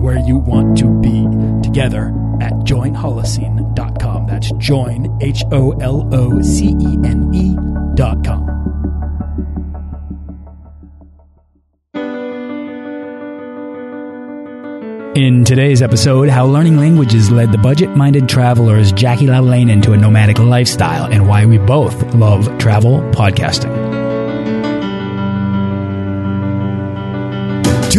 where you want to be together at joinholocene.com. That's join, H O L O C E N E.com. In today's episode, how learning languages led the budget minded travelers Jackie LaLane into a nomadic lifestyle and why we both love travel podcasting.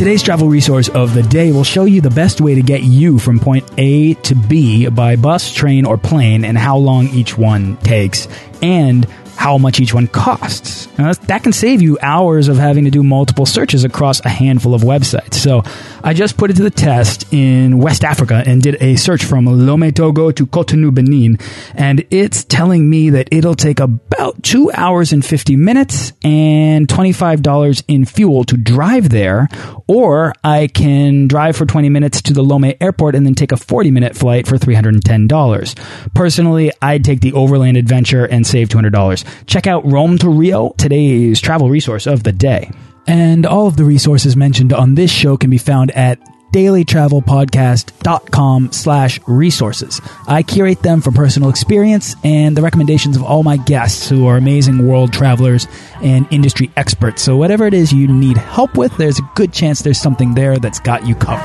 Today's travel resource of the day will show you the best way to get you from point A to B by bus, train, or plane and how long each one takes and how much each one costs. Now, that can save you hours of having to do multiple searches across a handful of websites. So I just put it to the test in West Africa and did a search from Lomé Togo to Cotonou Benin, and it's telling me that it'll take about two hours and 50 minutes and $25 in fuel to drive there, or I can drive for 20 minutes to the Lomé airport and then take a 40 minute flight for $310. Personally, I'd take the overland adventure and save $200. Check out Rome to Rio, today's travel resource of the day. And all of the resources mentioned on this show can be found at dailytravelpodcast.com slash resources. I curate them from personal experience and the recommendations of all my guests who are amazing world travelers and industry experts. So whatever it is you need help with, there's a good chance there's something there that's got you covered.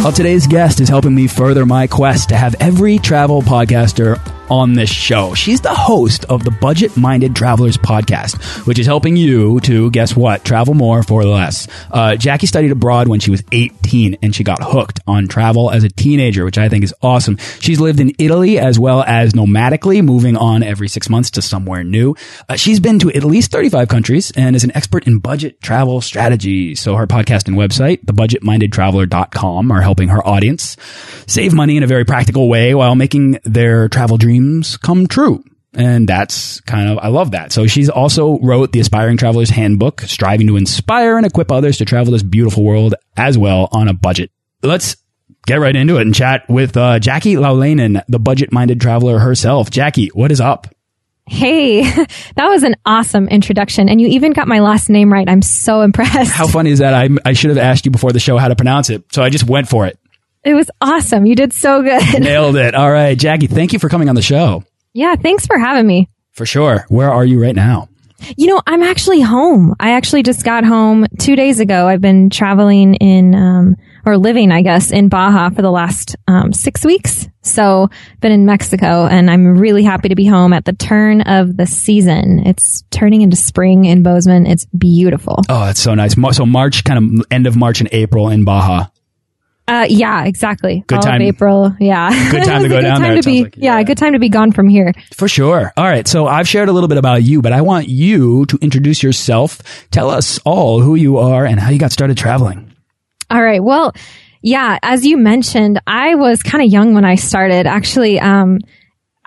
Well, today's guest is helping me further my quest to have every travel podcaster on this show. She's the host of the Budget Minded Travelers podcast, which is helping you to, guess what, travel more for less. Uh, Jackie studied abroad when she was 18 and she got hooked on travel as a teenager, which I think is awesome. She's lived in Italy as well as nomadically, moving on every six months to somewhere new. Uh, she's been to at least 35 countries and is an expert in budget travel strategies. So her podcast and website, thebudgetmindedtraveler.com, are helping her audience save money in a very practical way while making their travel dreams dreams come true. And that's kind of, I love that. So she's also wrote the Aspiring Traveler's Handbook, striving to inspire and equip others to travel this beautiful world as well on a budget. Let's get right into it and chat with uh, Jackie Laulainen, the budget minded traveler herself. Jackie, what is up? Hey, that was an awesome introduction. And you even got my last name right. I'm so impressed. How funny is that? I, I should have asked you before the show how to pronounce it. So I just went for it. It was awesome. You did so good. Nailed it. All right, Jackie, thank you for coming on the show. Yeah, thanks for having me. For sure. Where are you right now? You know, I'm actually home. I actually just got home two days ago. I've been traveling in, um, or living, I guess, in Baja for the last um, six weeks. So, been in Mexico, and I'm really happy to be home at the turn of the season. It's turning into spring in Bozeman. It's beautiful. Oh, that's so nice. So March, kind of end of March and April in Baja. Uh, yeah, exactly. Good All time. Of April. Yeah. Good time to go down there. To be, like. yeah. yeah, good time to be gone from here. For sure. All right. So I've shared a little bit about you, but I want you to introduce yourself. Tell us all who you are and how you got started traveling. All right. Well, yeah, as you mentioned, I was kind of young when I started. Actually, um,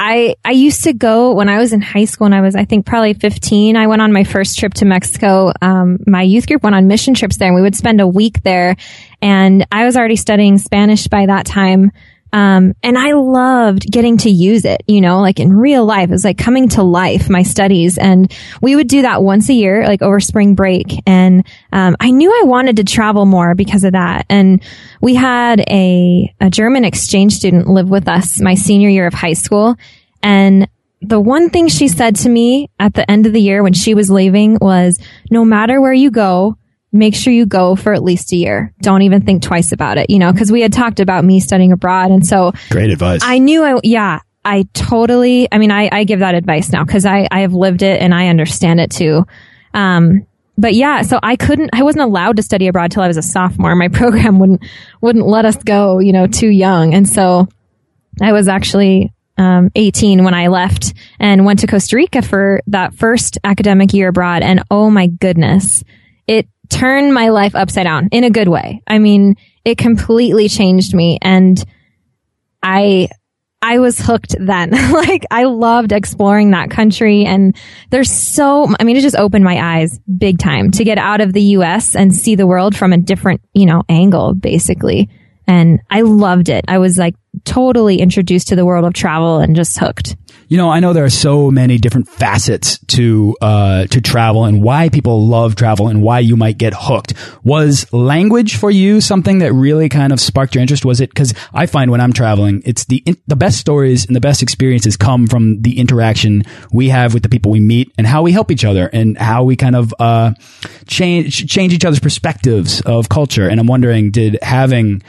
I, I used to go when I was in high school and I was, I think probably 15. I went on my first trip to Mexico. Um, my youth group went on mission trips there and we would spend a week there. And I was already studying Spanish by that time. Um, and I loved getting to use it, you know, like in real life. It was like coming to life, my studies. And we would do that once a year, like over spring break. And, um, I knew I wanted to travel more because of that. And we had a, a German exchange student live with us my senior year of high school. And the one thing she said to me at the end of the year when she was leaving was, no matter where you go, make sure you go for at least a year. Don't even think twice about it, you know, because we had talked about me studying abroad. And so great advice. I knew I, yeah, I totally, I mean, I, I give that advice now because I, I have lived it and I understand it too. Um, but yeah, so I couldn't, I wasn't allowed to study abroad till I was a sophomore. My program wouldn't, wouldn't let us go, you know, too young. And so I was actually, um, 18 when I left and went to Costa Rica for that first academic year abroad. And oh my goodness, it turned my life upside down in a good way. I mean, it completely changed me and I, I was hooked then. like I loved exploring that country and there's so, I mean, it just opened my eyes big time to get out of the US and see the world from a different, you know, angle basically. And I loved it. I was like totally introduced to the world of travel and just hooked. You know, I know there are so many different facets to uh, to travel and why people love travel and why you might get hooked. Was language for you something that really kind of sparked your interest? Was it because I find when I'm traveling, it's the the best stories and the best experiences come from the interaction we have with the people we meet and how we help each other and how we kind of uh, change change each other's perspectives of culture. And I'm wondering, did having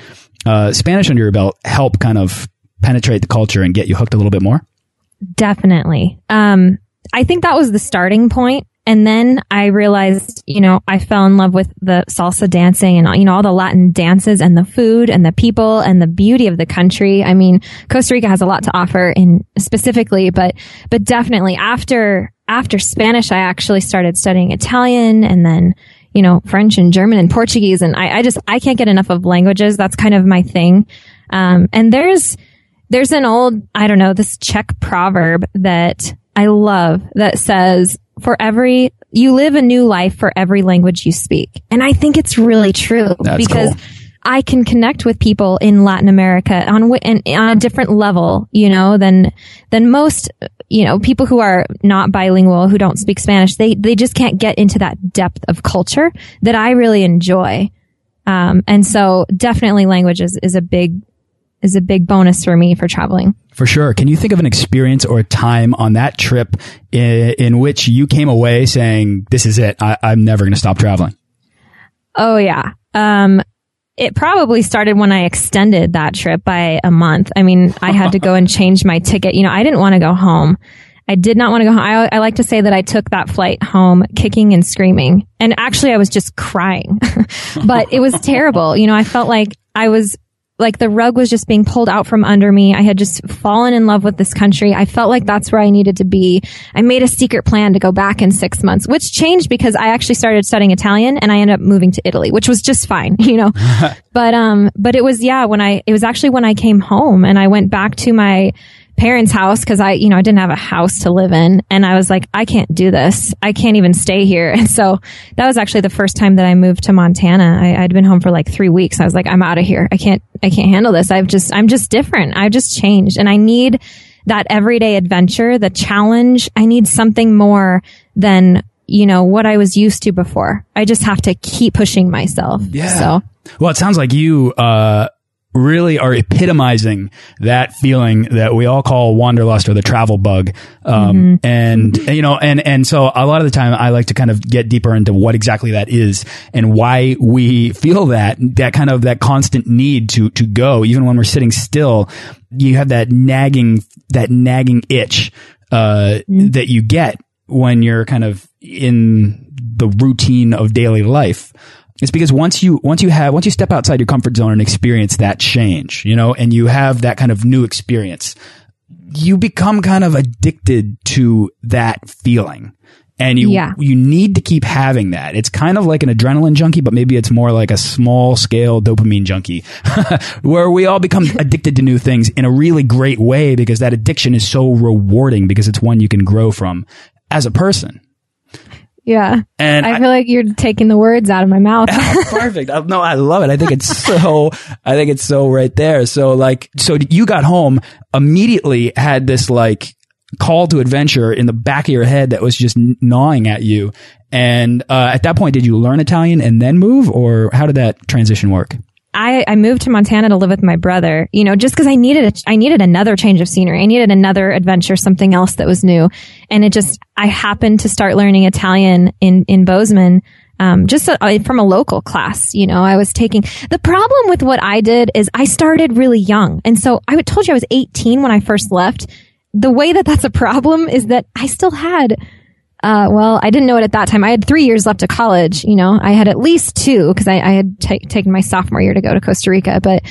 uh, Spanish under your belt help kind of penetrate the culture and get you hooked a little bit more? Definitely. Um, I think that was the starting point. And then I realized, you know, I fell in love with the salsa dancing and, you know, all the Latin dances and the food and the people and the beauty of the country. I mean, Costa Rica has a lot to offer in specifically, but, but definitely after, after Spanish, I actually started studying Italian and then, you know, French and German and Portuguese. And I, I just, I can't get enough of languages. That's kind of my thing. Um, and there's, there's an old, I don't know, this Czech proverb that I love that says, for every, you live a new life for every language you speak. And I think it's really true That's because cool. I can connect with people in Latin America on, on a different level, you know, than, than most, you know, people who are not bilingual, who don't speak Spanish. They, they just can't get into that depth of culture that I really enjoy. Um, and so definitely language is, is a big, is a big bonus for me for traveling. For sure. Can you think of an experience or a time on that trip in, in which you came away saying, this is it. I, am never going to stop traveling. Oh yeah. Um, it probably started when I extended that trip by a month. I mean, I had to go and change my ticket. You know, I didn't want to go home. I did not want to go home. I, I, like to say that I took that flight home kicking and screaming. And actually I was just crying, but it was terrible. You know, I felt like I was like the rug was just being pulled out from under me. I had just fallen in love with this country. I felt like that's where I needed to be. I made a secret plan to go back in six months, which changed because I actually started studying Italian and I ended up moving to Italy, which was just fine, you know. but um, but it was yeah when I it was actually when I came home and I went back to my parents' house because I, you know, I didn't have a house to live in. And I was like, I can't do this. I can't even stay here. And so that was actually the first time that I moved to Montana. I, had been home for like three weeks. I was like, I'm out of here. I can't, I can't handle this. I've just, I'm just different. I've just changed and I need that everyday adventure, the challenge. I need something more than, you know, what I was used to before. I just have to keep pushing myself. Yeah. So. Well, it sounds like you, uh, really are epitomizing that feeling that we all call wanderlust or the travel bug. Um, mm -hmm. and, you know, and, and so a lot of the time I like to kind of get deeper into what exactly that is and why we feel that, that kind of that constant need to, to go, even when we're sitting still, you have that nagging, that nagging itch, uh, mm -hmm. that you get when you're kind of in the routine of daily life. It's because once you, once you have, once you step outside your comfort zone and experience that change, you know, and you have that kind of new experience, you become kind of addicted to that feeling. And you, yeah. you need to keep having that. It's kind of like an adrenaline junkie, but maybe it's more like a small scale dopamine junkie where we all become addicted to new things in a really great way because that addiction is so rewarding because it's one you can grow from as a person. Yeah. And I, I feel like you're taking the words out of my mouth. perfect. No, I love it. I think it's so, I think it's so right there. So like, so you got home immediately had this like call to adventure in the back of your head that was just gnawing at you. And, uh, at that point, did you learn Italian and then move or how did that transition work? I, I moved to Montana to live with my brother, you know, just cause I needed a, I needed another change of scenery. I needed another adventure, something else that was new. And it just, I happened to start learning Italian in, in Bozeman. Um, just from a local class, you know, I was taking the problem with what I did is I started really young. And so I told you I was 18 when I first left the way that that's a problem is that I still had, uh, well, I didn't know it at that time. I had three years left of college. You know, I had at least two because I, I, had t- taken my sophomore year to go to Costa Rica, but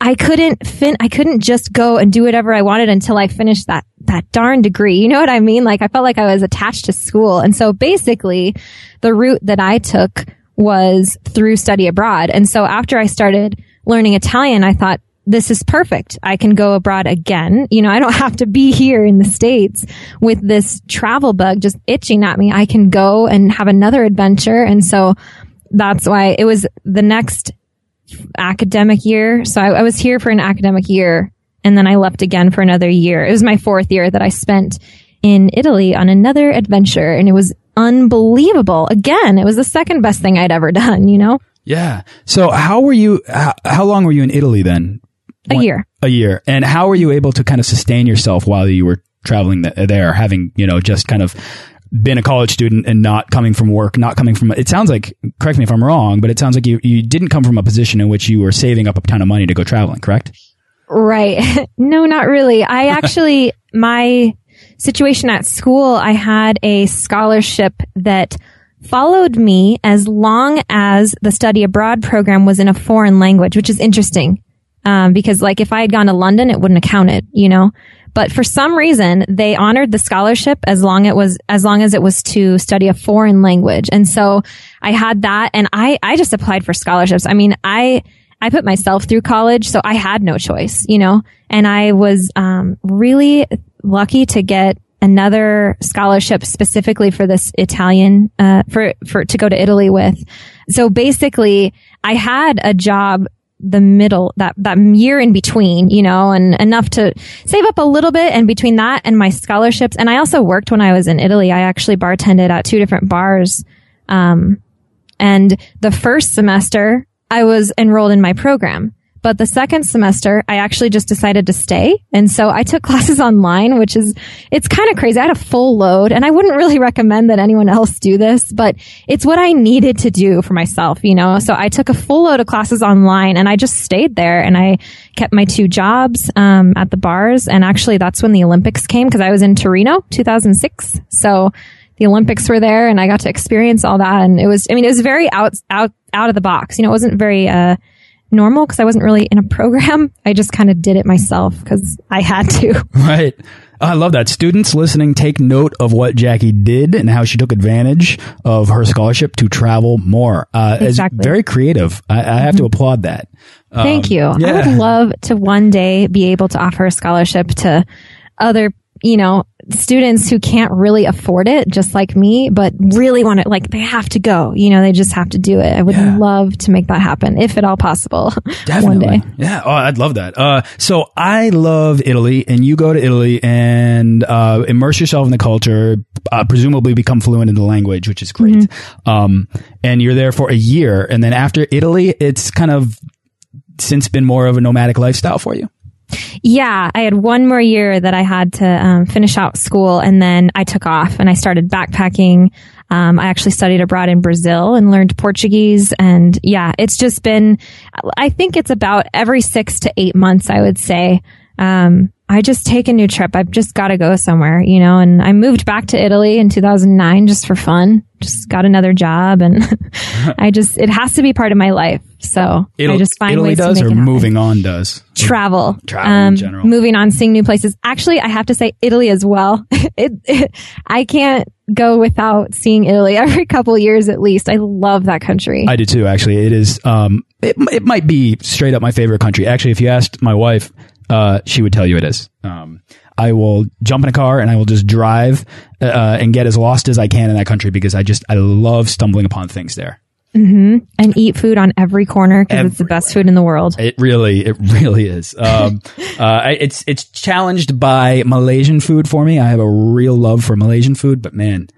I couldn't fin, I couldn't just go and do whatever I wanted until I finished that, that darn degree. You know what I mean? Like I felt like I was attached to school. And so basically the route that I took was through study abroad. And so after I started learning Italian, I thought, this is perfect. I can go abroad again. You know, I don't have to be here in the States with this travel bug just itching at me. I can go and have another adventure. And so that's why it was the next academic year. So I, I was here for an academic year and then I left again for another year. It was my fourth year that I spent in Italy on another adventure and it was unbelievable. Again, it was the second best thing I'd ever done, you know? Yeah. So how were you, how, how long were you in Italy then? A year. A year. And how were you able to kind of sustain yourself while you were traveling th there, having, you know, just kind of been a college student and not coming from work, not coming from, it sounds like, correct me if I'm wrong, but it sounds like you, you didn't come from a position in which you were saving up a ton of money to go traveling, correct? Right. no, not really. I actually, my situation at school, I had a scholarship that followed me as long as the study abroad program was in a foreign language, which is interesting. Um, because like if I had gone to London, it wouldn't have counted, you know? But for some reason, they honored the scholarship as long it was, as long as it was to study a foreign language. And so I had that and I, I just applied for scholarships. I mean, I, I put myself through college, so I had no choice, you know, and I was, um, really lucky to get another scholarship specifically for this Italian, uh, for, for, to go to Italy with. So basically, I had a job the middle, that, that year in between, you know, and enough to save up a little bit. And between that and my scholarships, and I also worked when I was in Italy. I actually bartended at two different bars. Um, and the first semester I was enrolled in my program. But the second semester, I actually just decided to stay. And so I took classes online, which is, it's kind of crazy. I had a full load and I wouldn't really recommend that anyone else do this, but it's what I needed to do for myself, you know? So I took a full load of classes online and I just stayed there and I kept my two jobs, um, at the bars. And actually that's when the Olympics came because I was in Torino, 2006. So the Olympics were there and I got to experience all that. And it was, I mean, it was very out, out, out of the box. You know, it wasn't very, uh, normal because I wasn't really in a program. I just kind of did it myself because I had to. Right. I love that. Students listening, take note of what Jackie did and how she took advantage of her scholarship to travel more. Uh, exactly. very creative. I, I have to mm-hmm. applaud that. Thank um, you. Yeah. I would love to one day be able to offer a scholarship to other you know, students who can't really afford it, just like me, but really want to, like, they have to go. You know, they just have to do it. I would yeah. love to make that happen, if at all possible, Definitely. one day. Yeah. Oh, I'd love that. Uh, so I love Italy, and you go to Italy and uh, immerse yourself in the culture, uh, presumably become fluent in the language, which is great. Mm -hmm. um, and you're there for a year, and then after Italy, it's kind of since been more of a nomadic lifestyle for you. Yeah, I had one more year that I had to um, finish out school, and then I took off and I started backpacking. Um, I actually studied abroad in Brazil and learned Portuguese, and yeah, it's just been. I think it's about every six to eight months, I would say. Um, I just take a new trip. I've just got to go somewhere, you know, and I moved back to Italy in 2009 just for fun. Just got another job and I just, it has to be part of my life. So Italy, I just find Italy ways does to make or it moving on does? Travel. Travel um, in general. Moving on, seeing new places. Actually, I have to say Italy as well. it, it, I can't go without seeing Italy every couple years at least. I love that country. I do too, actually. It is, um, it, it might be straight up my favorite country. Actually, if you asked my wife, uh, she would tell you it is. Um, I will jump in a car and I will just drive uh, and get as lost as I can in that country because I just I love stumbling upon things there. Mm -hmm. And eat food on every corner because it's the best food in the world. It really, it really is. Um, uh, it's it's challenged by Malaysian food for me. I have a real love for Malaysian food, but man,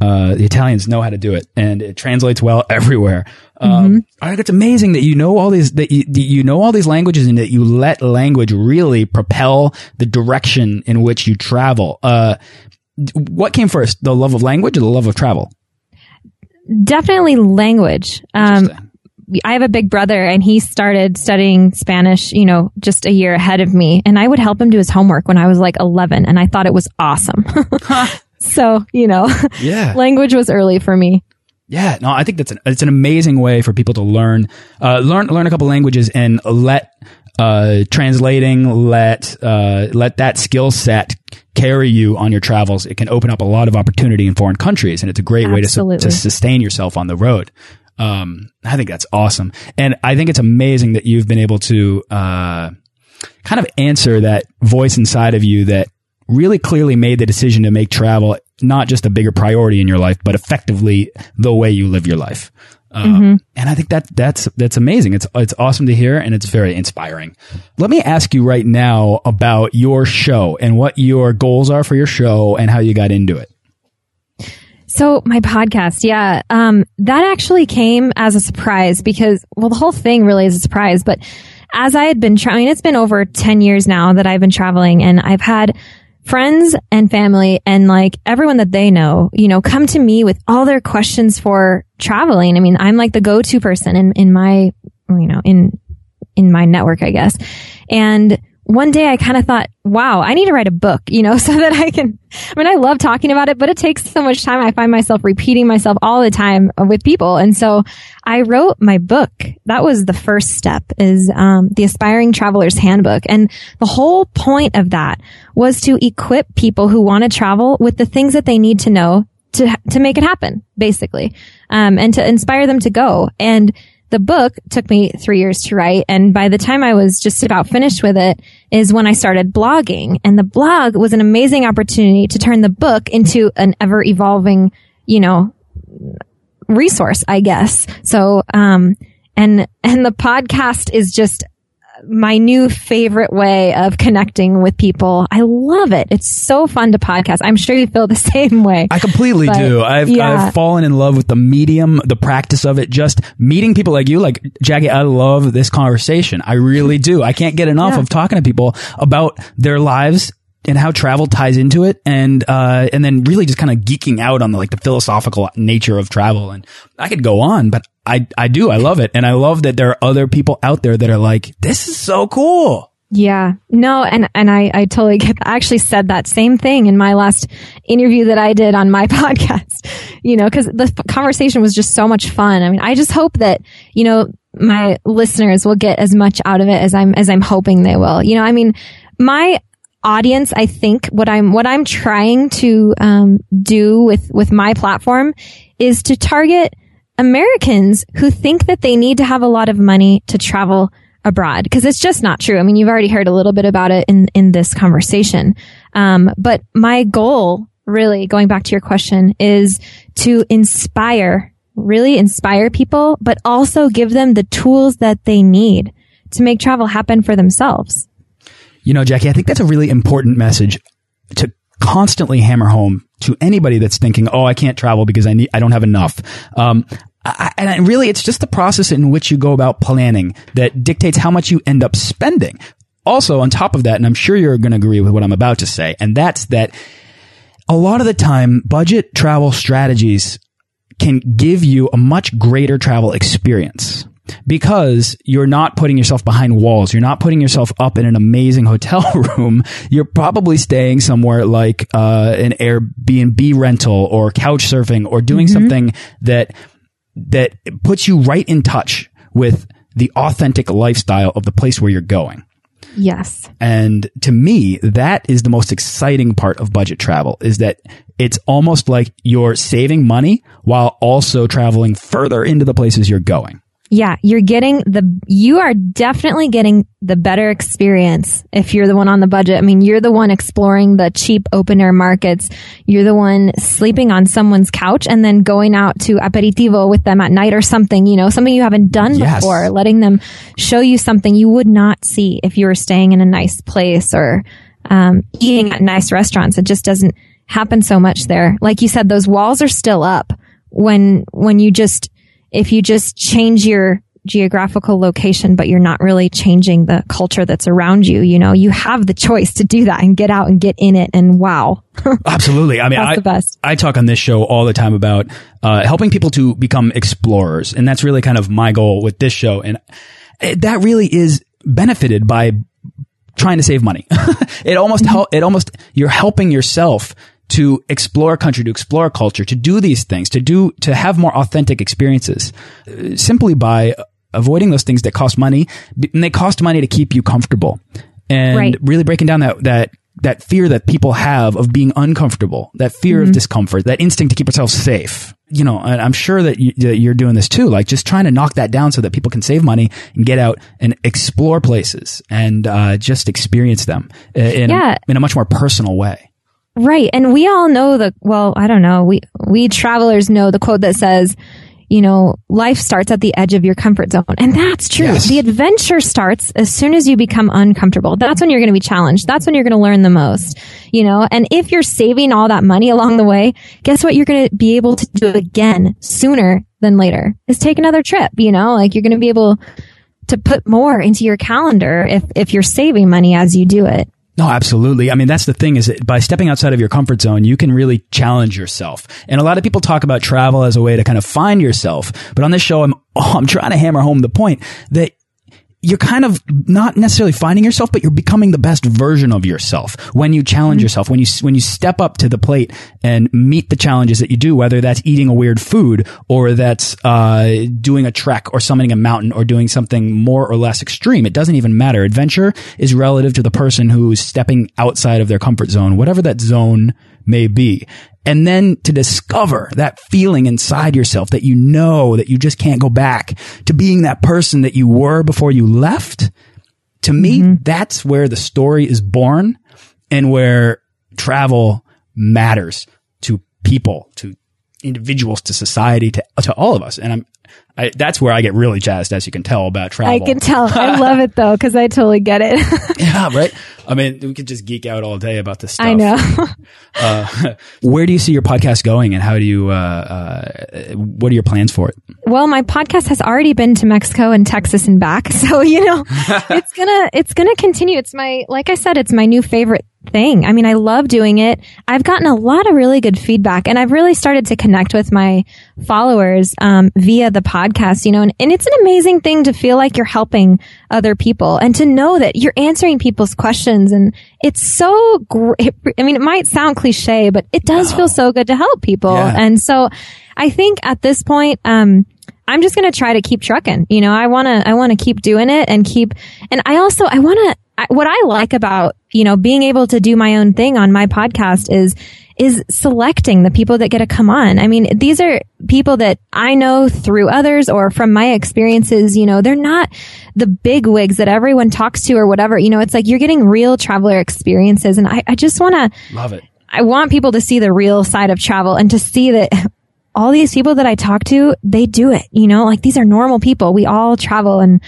uh, the Italians know how to do it, and it translates well everywhere. Um, mm -hmm. I think it's amazing that you know all these that you, you know all these languages and that you let language really propel the direction in which you travel. Uh, what came first, the love of language or the love of travel? Definitely language. Um, I have a big brother and he started studying Spanish, you know, just a year ahead of me. And I would help him do his homework when I was like 11 and I thought it was awesome. so, you know, Yeah. language was early for me. Yeah, no, I think that's an it's an amazing way for people to learn uh, learn learn a couple languages and let uh, translating let uh, let that skill set carry you on your travels. It can open up a lot of opportunity in foreign countries, and it's a great way to to sustain yourself on the road. Um, I think that's awesome, and I think it's amazing that you've been able to uh, kind of answer that voice inside of you that really clearly made the decision to make travel not just a bigger priority in your life, but effectively the way you live your life. Um, And I think that that's that's amazing. It's it's awesome to hear, and it's very inspiring. Let me ask you right now about your show and what your goals are for your show and how you got into it. So my podcast, yeah, um, that actually came as a surprise because, well, the whole thing really is a surprise. But as I had been trying, it's been over ten years now that I've been traveling, and I've had friends and family and like everyone that they know, you know, come to me with all their questions for traveling. I mean, I'm like the go-to person in in my, you know, in in my network, I guess. And one day I kind of thought, wow, I need to write a book, you know, so that I can, I mean, I love talking about it, but it takes so much time. I find myself repeating myself all the time with people. And so I wrote my book. That was the first step is, um, the aspiring traveler's handbook. And the whole point of that was to equip people who want to travel with the things that they need to know to, to make it happen, basically, um, and to inspire them to go. And the book took me three years to write. And by the time I was just about finished with it is when I started blogging. And the blog was an amazing opportunity to turn the book into an ever evolving, you know, resource, I guess. So, um, and, and the podcast is just my new favorite way of connecting with people. I love it. It's so fun to podcast. I'm sure you feel the same way. I completely But, do. I've yeah. I've fallen in love with the medium, the practice of it. Just meeting people like you, like Jackie. I love this conversation. I really do. I can't get enough Yeah. of talking to people about their lives and how travel ties into it, and uh, and then really just kind of geeking out on the like the philosophical nature of travel. And I could go on, but I I do. I love it, and I love that there are other people out there that are like, this is so cool. Yeah. No, and, and I, I totally get I actually said that same thing in my last interview that I did on my podcast, you know, cause the conversation was just so much fun. I mean, I just hope that, you know, my listeners will get as much out of it as I'm, as I'm hoping they will. You know, I mean, my audience, I think what I'm, what I'm trying to, um, do with, with my platform is to target Americans who think that they need to have a lot of money to travel abroad because it's just not true. I mean, you've already heard a little bit about it in in this conversation. Um, but my goal, really, going back to your question, is to inspire, really inspire people, but also give them the tools that they need to make travel happen for themselves. You know, Jackie, I think that's a really important message to constantly hammer home to anybody that's thinking, "Oh, I can't travel because I need, I don't have enough." Um, I, and I, really, it's just the process in which you go about planning that dictates how much you end up spending. Also, on top of that, and I'm sure you're going to agree with what I'm about to say, and that's that a lot of the time, budget travel strategies can give you a much greater travel experience because you're not putting yourself behind walls. You're not putting yourself up in an amazing hotel room. You're probably staying somewhere like uh, an Airbnb rental or couch surfing or doing something that that puts you right in touch with the authentic lifestyle of the place where you're going. Yes. And to me, that is the most exciting part of budget travel is that it's almost like you're saving money while also traveling further into the places you're going. Yeah, you're getting the, you are definitely getting the better experience if you're the one on the budget. I mean, you're the one exploring the cheap open air markets. You're the one sleeping on someone's couch and then going out to aperitivo with them at night or something, you know, something you haven't done Yes. before, letting them show you something you would not see if you were staying in a nice place or, um, eating at nice restaurants. It just doesn't happen so much there. Like you said, those walls are still up when, when you just, if you just change your geographical location, but you're not really changing the culture that's around you. You know, you have the choice to do that and get out and get in it. And wow. Absolutely. I mean, I, the best. I talk on this show all the time about uh, helping people to become explorers. And that's really kind of my goal with this show. And it, that really is benefited by trying to save money. it almost Mm-hmm. help, it almost, you're helping yourself to explore a country, to explore a culture, to do these things, to do, to have more authentic experiences uh, simply by avoiding those things that cost money and they cost money to keep you comfortable and Right. really breaking down that, that, that fear that people have of being uncomfortable, that fear Mm-hmm. of discomfort, that instinct to keep ourselves safe. You know, and I'm sure that, you, that you're doing this too, like just trying to knock that down so that people can save money and get out and explore places and uh, just experience them uh, in, Yeah. in a much more personal way. Right. And we all know the, well, I don't know. We, we travelers know the quote that says, you know, life starts at the edge of your comfort zone. And that's true. Yes. The adventure starts as soon as you become uncomfortable. That's when you're going to be challenged. That's when you're going to learn the most, you know, and if you're saving all that money along the way, guess what? You're going to be able to do again sooner than later is take another trip, you know, like you're going to be able to put more into your calendar if, if you're saving money as you do it. No, absolutely. I mean, that's the thing is that by stepping outside of your comfort zone, you can really challenge yourself. And a lot of people talk about travel as a way to kind of find yourself. But on this show, I'm, I'm trying to hammer home the point that you're kind of not necessarily finding yourself, but you're becoming the best version of yourself when you challenge yourself, when you, when you step up to the plate and meet the challenges that you do, whether that's eating a weird food or that's, uh, doing a trek or summiting a mountain or doing something more or less extreme. It doesn't even matter. Adventure is relative to the person who's stepping outside of their comfort zone, whatever that zone may be. And then to discover that feeling inside yourself that you know that you just can't go back to being that person that you were before you left. To me, mm-hmm. that's where the story is born and where travel matters to people, to individuals, to society, to, to all of us. And I'm, I, that's where I get really jazzed, as you can tell, about travel. I can tell. I love it though, because I totally get it. Yeah, right. I mean, we could just geek out all day about this stuff. I know. Uh, where do you see your podcast going, and how do you? Uh, uh, what are your plans for it? well, my podcast has already been to Mexico and Texas and back. So, you know, it's gonna, it's gonna continue. It's my, like I said, it's my new favorite thing. I mean, I love doing it. I've gotten a lot of really good feedback and I've really started to connect with my followers, um, via the podcast, you know, and, and it's an amazing thing to feel like you're helping other people and to know that you're answering people's questions. And it's so great. I mean, it might sound cliche, but it does feel so good to help people. Yeah. And so I think at this point, um, I'm just going to try to keep trucking. You know, I want to, I want to keep doing it and keep, and I also, I want to, what I like about, you know, being able to do my own thing on my podcast is, is selecting the people that get to come on. I mean, these are people that I know through others or from my experiences, you know, they're not the big wigs that everyone talks to or whatever. You know, it's like you're getting real traveler experiences. And I, I just want to, Love it. I want people to see the real side of travel and to see that all these people that I talk to, they do it, you know, like these are normal people. We all travel. And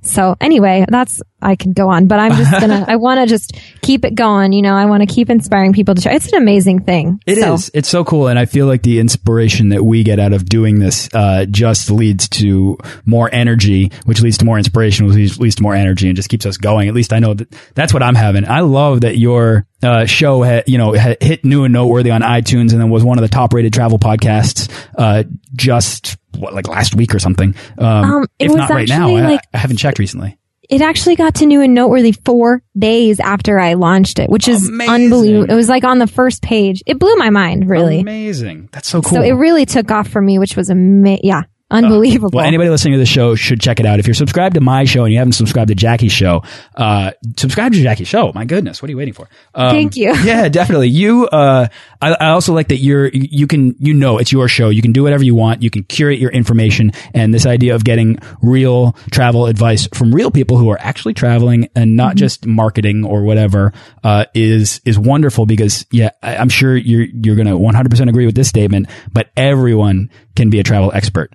so anyway, that's, I can go on, but I'm just gonna, I want to just keep it going. You know, I want to keep inspiring people to try. It's an amazing thing. It is. So, It's so cool, and I feel like the inspiration that we get out of doing this uh, just leads to more energy, which leads to more inspiration, which leads, to more energy, and just keeps us going. At least I know that that's what I'm having. I love that your uh, show, ha- you know, hit new and noteworthy on iTunes, and then was one of the top-rated travel podcasts uh, just what, like last week or something. Um, Um, it if was not right now, actually, I, like- I haven't checked recently. It actually got to new and noteworthy four days after I launched it, which is Amazing. unbelievable. It was like on the first page. It blew my mind, really. Amazing. That's so cool. So it really took off for me, which was amazing. yeah, unbelievable. Well, anybody listening to the show should check it out. If you're subscribed to my show and you haven't subscribed to Jackie's show, uh, subscribe to Jackie's show. My goodness, what are you waiting for? Um, Thank you. Yeah, definitely. You, uh, I, I also like that you're, you can, you know, it's your show. You can do whatever you want. You can curate your information. And this idea of getting real travel advice from real people who are actually traveling and not just marketing or whatever, uh, is, is wonderful because, yeah, I, I'm sure you're, you're going to 100% agree with this statement, but everyone can be a travel expert.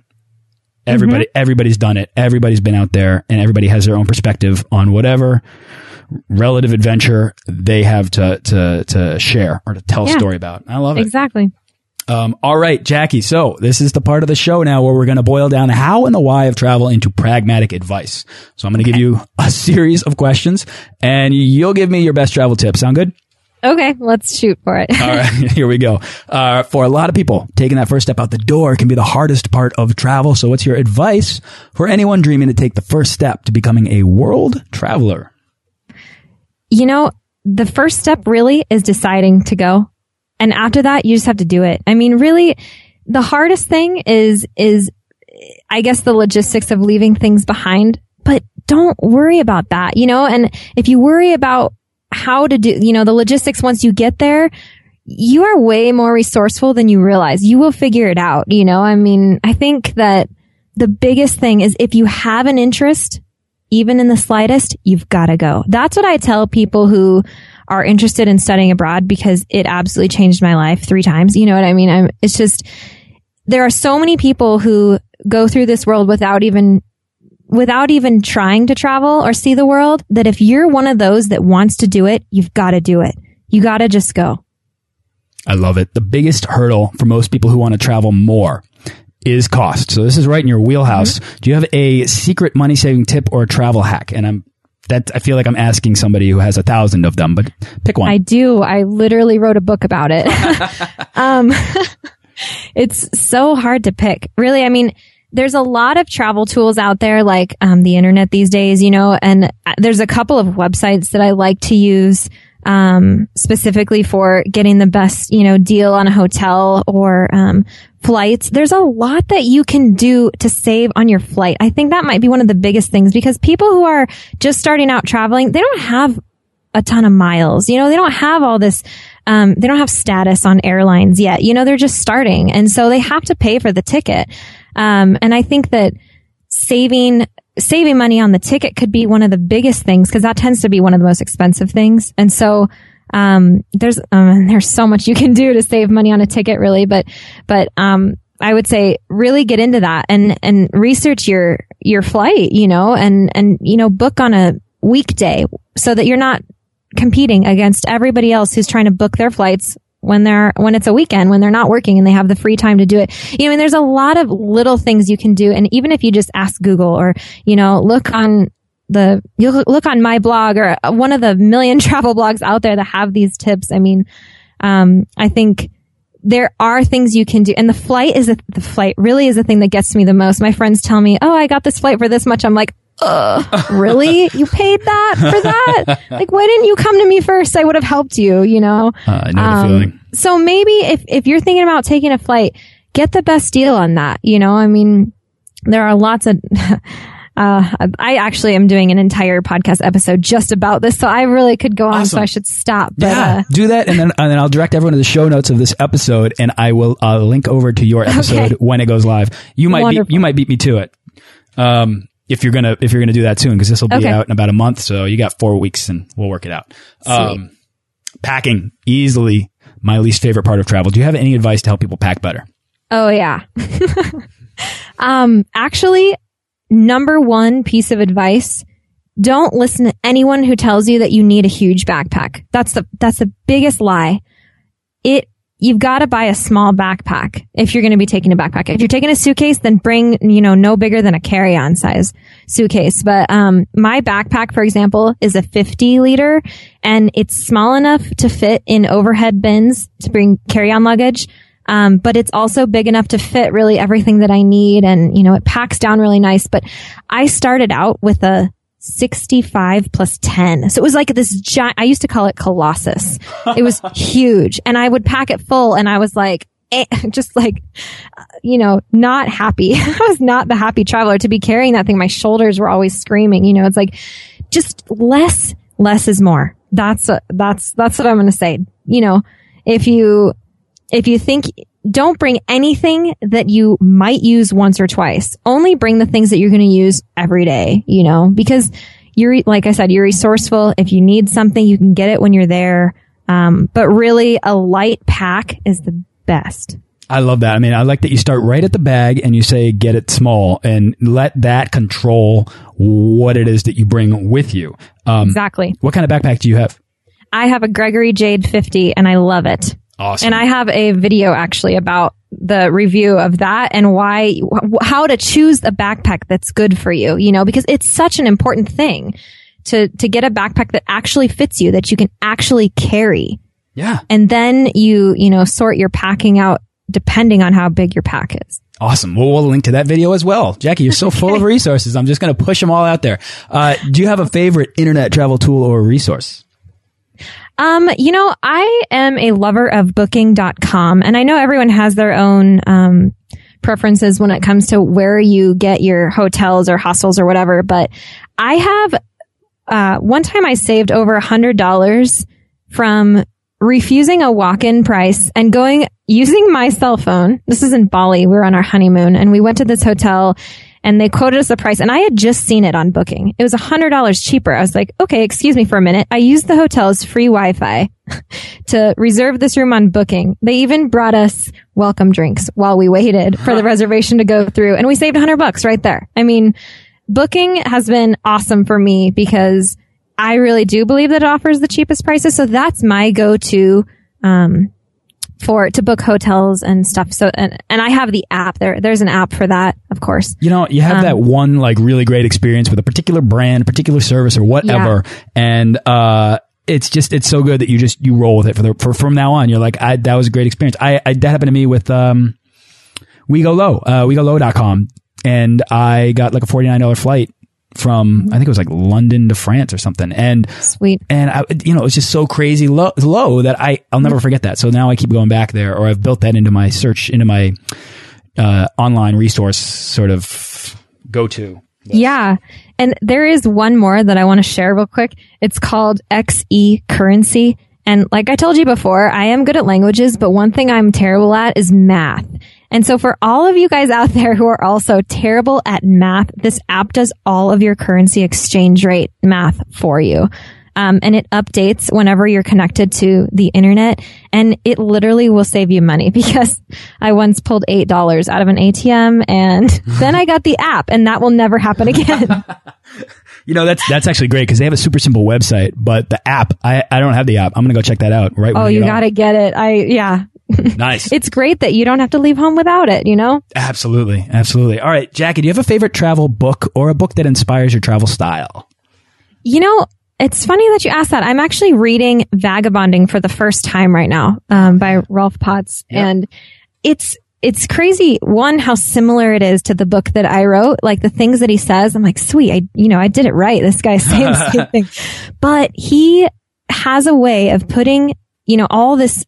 Everybody, everybody's done it. Everybody's been out there and everybody has their own perspective on whatever relative adventure they have to, to, to share or to tell a story about. I love it. exactly. Um, all right, Jackie. So this is the part of the show now where we're going to boil down the how and the why of travel into pragmatic advice. So I'm going to give you a series of questions and you'll give me your best travel tip. Sound good? Okay, let's shoot for it. All right, here we go. Uh, for a lot of people, taking that first step out the door can be the hardest part of travel. So what's your advice for anyone dreaming to take the first step to becoming a world traveler? You know, the first step really is deciding to go. And after that, you just have to do it. I mean, really, the hardest thing is, is, I guess the logistics of leaving things behind, but don't worry about that, you know? And if you worry about how to do, you know, the logistics once you get there, you are way more resourceful than you realize. You will figure it out, you know? I mean, I think that the biggest thing is if you have an interest, even in the slightest, you've got to go. That's what I tell people who are interested in studying abroad because it absolutely changed my life three times. You know what I mean? I'm, it's just, there are so many people who go through this world without even without even trying to travel or see the world that if you're one of those that wants to do it, you've got to do it. You got to just go. I love it. The biggest hurdle for most people who want to travel more is cost. So this is right in your wheelhouse. Mm -hmm. Do you have a secret money saving tip or a travel hack? And I'm that I feel like I'm asking somebody who has a thousand of them, but pick one. I do. I literally wrote a book about it. um, it's so hard to pick. Really, I mean, there's a lot of travel tools out there, like um, the internet these days, you know, and uh, there's a couple of websites that I like to use um, specifically for getting the best, you know, deal on a hotel or um, flights. There's a lot that you can do to save on your flight. I think that might be one of the biggest things because people who are just starting out traveling, they don't have a ton of miles. You know, they don't have all this. Um, they don't have status on airlines yet. You know, they're just starting, and so they have to pay for the ticket. Um, and I think that saving saving money on the ticket could be one of the biggest things because that tends to be one of the most expensive things. And so, um, there's, um, there's so much you can do to save money on a ticket really, but, but, um, I would say really get into that and, and research your, your flight, you know, and, and, you know, book on a weekday so that you're not competing against everybody else who's trying to book their flights when they're when it's a weekend when they're not working and they have the free time to do it. You know and there's a lot of little things you can do. And even if you just ask google or you know look on the you look on my blog or one of the million travel blogs out there that have these tips. I mean um, i think there are things you can do. And the flight is a, the flight really is the thing that gets me the most. My friends tell me oh i got this flight for this much. I'm like uh, really? You paid that for that? like, why didn't you come to me first? I would have helped you, you know? Uh, I know um, the feeling. So maybe if, if you're thinking about taking a flight, get the best deal on that. You know, I mean, there are lots of, uh, I actually am doing an entire podcast episode just about this, so I really could go on, awesome. so I should stop. But, yeah, uh, do that, and then and then I'll direct everyone to the show notes of this episode, and I will uh, link over to your episode okay. when it goes live. You might beat, you might beat me to it. Um, if you're gonna if you're gonna do that soon because this will be okay. out in about a month, so you got four weeks and we'll work it out. Um, packing easily my least favorite part of travel. Do you have any advice to help people pack better? Oh yeah. um, actually, number one piece of advice: don't listen to anyone who tells you that you need a huge backpack. That's the that's the biggest lie. It you've got to buy a small backpack if you're going to be taking a backpack. If you're taking a suitcase, then bring, you know, no bigger than a carry-on size suitcase. But, um, my backpack, for example, is a 50 liter and it's small enough to fit in overhead bins to bring carry-on luggage. Um, but it's also big enough to fit really everything that I need. And, you know, it packs down really nice. But I started out with a 65 plus 10. So it was like this giant, I used to call it Colossus. It was huge and I would pack it full and I was like, eh, just like, you know, not happy. I was not the happy traveler to be carrying that thing. My shoulders were always screaming, you know, it's like just less, less is more. That's, a, that's, that's what I'm going to say. You know, if you, if you think don't bring anything that you might use once or twice. Only bring the things that you're going to use every day, you know, because you're, like I said, you're resourceful. If you need something, you can get it when you're there. Um, but really a light pack is the best. I love that. I mean, I like that you start right at the bag and you say get it small and let that control what it is that you bring with you. Um, exactly. What kind of backpack do you have? I have a Gregory Jade 50 and I love it. Awesome. And I have a video actually about the review of that and why, how to choose a backpack that's good for you, you know, because it's such an important thing to, to get a backpack that actually fits you, that you can actually carry. yeah. And then you, you know, sort your packing out depending on how big your pack is. Awesome. Well, we'll link to that video as well. Jackie, you're so full of resources. I'm just going to push them all out there. Uh, do you have a favorite internet travel tool or resource? Um, you know, I am a lover of booking.com and I know everyone has their own, um, preferences when it comes to where you get your hotels or hostels or whatever, but I have, uh, one time I saved over a hundred dollars from refusing a walk-in price and going, using my cell phone. This is in Bali. We were on our honeymoon and we went to this hotel and they quoted us a price and I had just seen it on booking. It was a hundred dollars cheaper. I was like, okay, excuse me for a minute. I used the hotel's free Wi-Fi to reserve this room on booking. They even brought us welcome drinks while we waited for the reservation to go through and we saved a hundred bucks right there. I mean, booking has been awesome for me because I really do believe that it offers the cheapest prices. So that's my go-to, um, for to book hotels and stuff. So and and I have the app there. There's an app for that, of course. You know, you have that one like really great experience with a particular brand, particular service or whatever. And, uh, it's just, it's so good that you just, you roll with it for the, for, from now on. You're like, I, that was a great experience. I, I, that happened to me with, um, We Go Low, uh, Wegolo.com. And I got like a $49 flight from, I think it was like London to France or something. And, Sweet. and I, you know, it was just so crazy low, low that I, I'll never forget that. So now I keep going back there or I've built that into my search, into my, uh, online resource sort of go to. Yeah. And there is one more that I want to share real quick. It's called XE currency. And like I told you before, I am good at languages, but one thing I'm terrible at is math. And so for all of you guys out there who are also terrible at math, this app does all of your currency exchange rate math for you. Um, and it updates whenever you're connected to the internet and it literally will save you money because I once pulled $8 out of an ATM and then I got the app and that will never happen again. You know, that's, that's actually great because they have a super simple website, but the app, I, I don't have the app. I'm going to go check that out right when oh, you got to get it. I, yeah. Nice. It's great that you don't have to leave home without it, you know? absolutely. Absolutely. All right. Jackie, do you have a favorite travel book or a book that inspires your travel style? You know, it's funny that you asked that. I'm actually reading Vagabonding for the first time right now, um, by Rolf Potts. And it's, it's crazy. One, how similar it is to the book that I wrote. Like the things that he says, I'm like, sweet. I, you know, I did it right. This guy's saying the same thing. But he has a way of putting, you know, all this,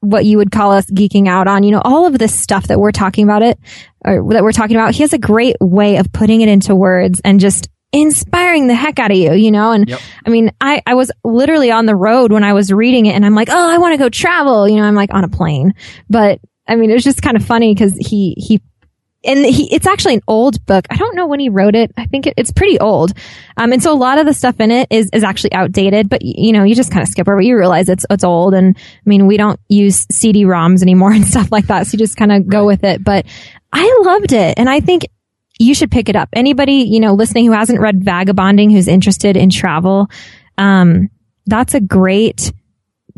what you would call us geeking out on, you know, all of this stuff that we're talking about it, or that we're talking about. He has a great way of putting it into words and just inspiring the heck out of you, you know? And Yep. I mean, I, I was literally on the road when I was reading it and I'm like, oh, I want to go travel. You know, I'm like on a plane, but I mean, it was just kind of funny because he, he, and he, it's actually an old book. I don't know when he wrote it. I think it, it's pretty old. Um, and so a lot of the stuff in it is, is actually outdated, but you know, you just kind of skip over. it. You realize it's, it's old. And I mean, we don't use CD ROMs anymore and stuff like that. So you just kind of go with it. But I loved it. And I think you should pick it up. Anybody, you know, listening who hasn't read Vagabonding, who's interested in travel, um, that's a great,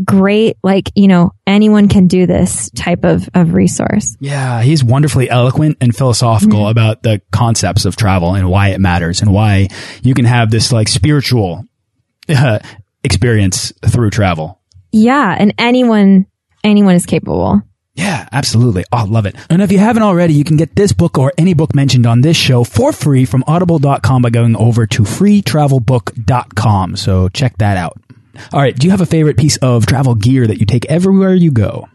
great, like, you know, anyone can do this type of, of resource. Yeah, he's wonderfully eloquent and philosophical about the concepts of travel and why it matters and why you can have this like spiritual uh, experience through travel. Yeah. And anyone, anyone is capable. Yeah, absolutely. Oh, love it. And if you haven't already, you can get this book or any book mentioned on this show for free from audible.com by going over to freetravelbook.com. So check that out. All right. Do you have a favorite piece of travel gear that you take everywhere you go?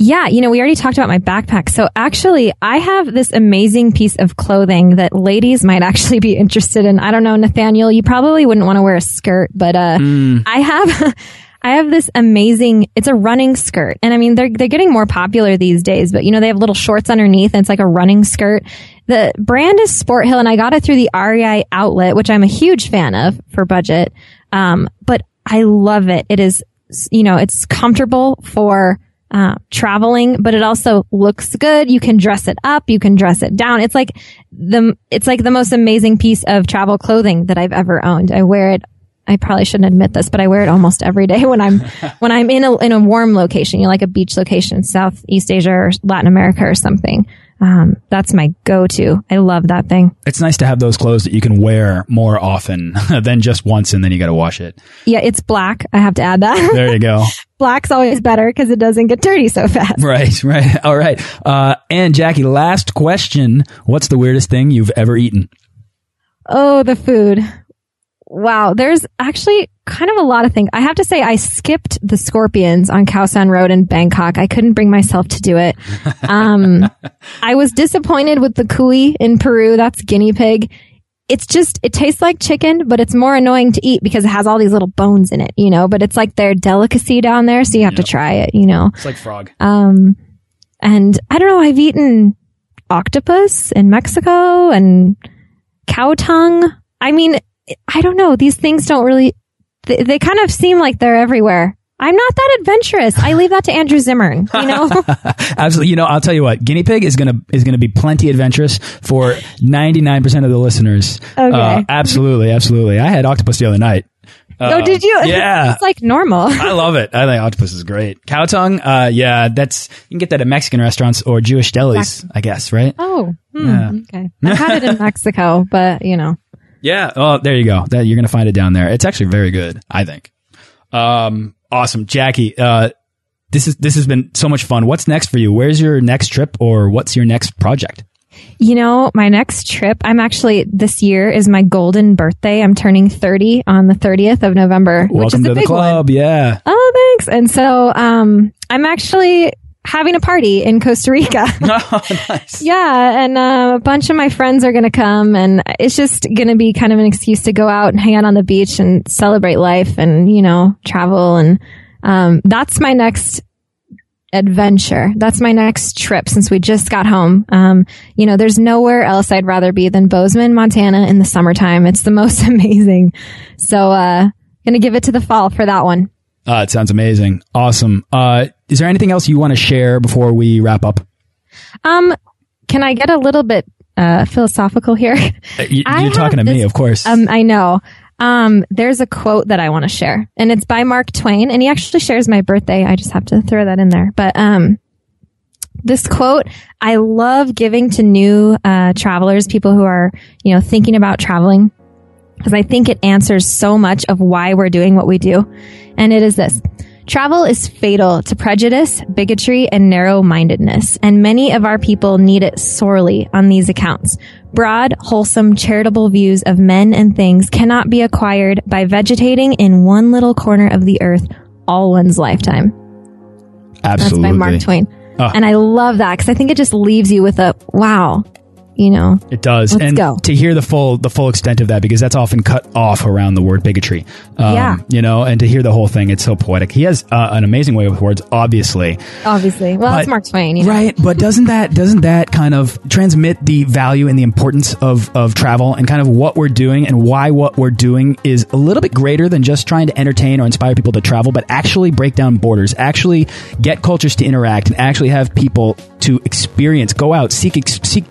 Yeah, you know, we already talked about my backpack. So actually, I have this amazing piece of clothing that ladies might actually be interested in. I don't know, Nathaniel, you probably wouldn't want to wear a skirt, but uh I have I have this amazing it's a running skirt. And I mean, they're they're getting more popular these days, but you know, they have little shorts underneath and it's like a running skirt. The brand is Sport Hill and I got it through the REI outlet, which I'm a huge fan of for budget. Um, but I love it. It is, you know, it's comfortable for uh, traveling, but it also looks good. You can dress it up. You can dress it down. It's like the, it's like the most amazing piece of travel clothing that I've ever owned. I wear it I probably shouldn't admit this, but I wear it almost every day when I'm when I'm in a in a warm location, you know, like a beach location, Southeast Asia or Latin America or something. Um, that's my go-to. I love that thing. It's nice to have those clothes that you can wear more often than just once and then you got to wash it. Yeah, it's black. I have to add that. There you go. Black's always better because it doesn't get dirty so fast. Right, right. All right. Uh, and Jackie, last question. What's the weirdest thing you've ever eaten? Oh, the food. Wow. There's actually kind of a lot of things. I have to say, I skipped the scorpions on Khao San Road in Bangkok. I couldn't bring myself to do it. Um, I was disappointed with the cuy in Peru. That's guinea pig. It's just, it tastes like chicken, but it's more annoying to eat because it has all these little bones in it, you know, but it's like their delicacy down there. So you have yep. to try it, you know. It's like frog. Um, and I don't know, I've eaten octopus in Mexico and cow tongue. I mean, I don't know. These things don't really, they, they kind of seem like they're everywhere. I'm not that adventurous. I leave that to Andrew Zimmern, you know? Absolutely. You know, I'll tell you what, guinea pig is going to, is going to be plenty adventurous for 99% of the listeners. Okay. Uh, absolutely. Absolutely. I had octopus the other night. Uh, oh, did you? Yeah. It's like normal. I love it. I think octopus is great. Cow tongue, uh, yeah, that's, you can get that at Mexican restaurants or Jewish delis, I guess, right? Oh, hmm, yeah. okay. I've had it in Mexico, but you know. Yeah. Oh, there you go. That you're going to find it down there. It's actually very good, I think. Um, awesome. Jackie, uh, this is, this has been so much fun. What's next for you? Where's your next trip or what's your next project? You know, my next trip, I'm actually, this year is my golden birthday. I'm turning 30 on the 30th of November, Welcome which is to the club. One. Yeah. Oh, thanks. And so, um, I'm actually having a party in Costa Rica. oh, nice. Yeah, and uh, a bunch of my friends are going to come, and it's just going to be kind of an excuse to go out and hang out on the beach and celebrate life, and you know, travel, and um, that's my next adventure. That's my next trip since we just got home. Um, you know, there's nowhere else I'd rather be than Bozeman, Montana in the summertime. It's the most amazing. So, uh, gonna give it to the fall for that one. Uh, it sounds amazing. Awesome. Uh, is there anything else you want to share before we wrap up? Um, can I get a little bit uh, philosophical here? You, are talking to this, me, of course. Um, I know. Um, there's a quote that I want to share, and it's by Mark Twain, and he actually shares my birthday. I just have to throw that in there. But um, this quote, I love giving to new uh, travelers, people who are you know thinking about traveling, because I think it answers so much of why we're doing what we do. And it is this. Travel is fatal to prejudice, bigotry, and narrow-mindedness, and many of our people need it sorely on these accounts. Broad, wholesome, charitable views of men and things cannot be acquired by vegetating in one little corner of the earth all one's lifetime. Absolutely. That's by Mark Twain. Uh, and I love that because I think it just leaves you with a wow, you know. It does. And go. to hear the full the full extent of that because that's often cut off around the word bigotry. Um, yeah. You know, and to hear the whole thing, it's so poetic. He has uh, an amazing way with words, obviously. Obviously. Well, but, it's Mark Twain, you know? Right, but doesn't that doesn't that kind of transmit the value and the importance of of travel and kind of what we're doing and why what we're doing is a little bit greater than just trying to entertain or inspire people to travel, but actually break down borders, actually get cultures to interact and actually have people to experience, go out, seek seek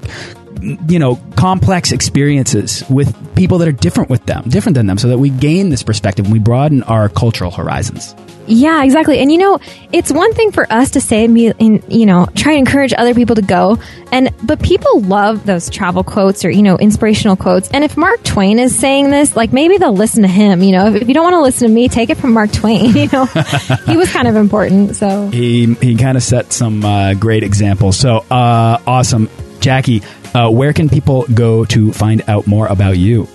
you know, complex experiences with people that are different with them, different than them, so that we gain this perspective and we broaden our cultural horizons. Yeah, exactly. And you know, it's one thing for us to say, and you know, try and encourage other people to go. And, but people love those travel quotes or, you know, inspirational quotes. And if Mark Twain is saying this, like maybe they'll listen to him. You know, if, if you don't want to listen to me, take it from Mark Twain. You know, he was kind of important. So he, he kind of set some uh, great examples. So, uh, awesome. Jackie, uh, where can people go to find out more about you?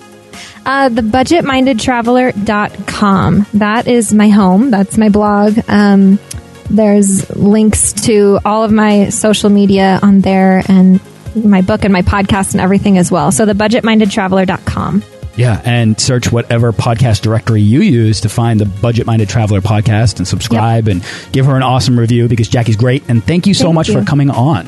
Uh, thebudgetmindedtraveler.com. That is my home. That's my blog. Um, there's links to all of my social media on there and my book and my podcast and everything as well. So thebudgetmindedtraveler.com. Yeah, and search whatever podcast directory you use to find the Budget Minded Traveler podcast and subscribe yep. and give her an awesome review because Jackie's great. And thank you so thank much you. for coming on.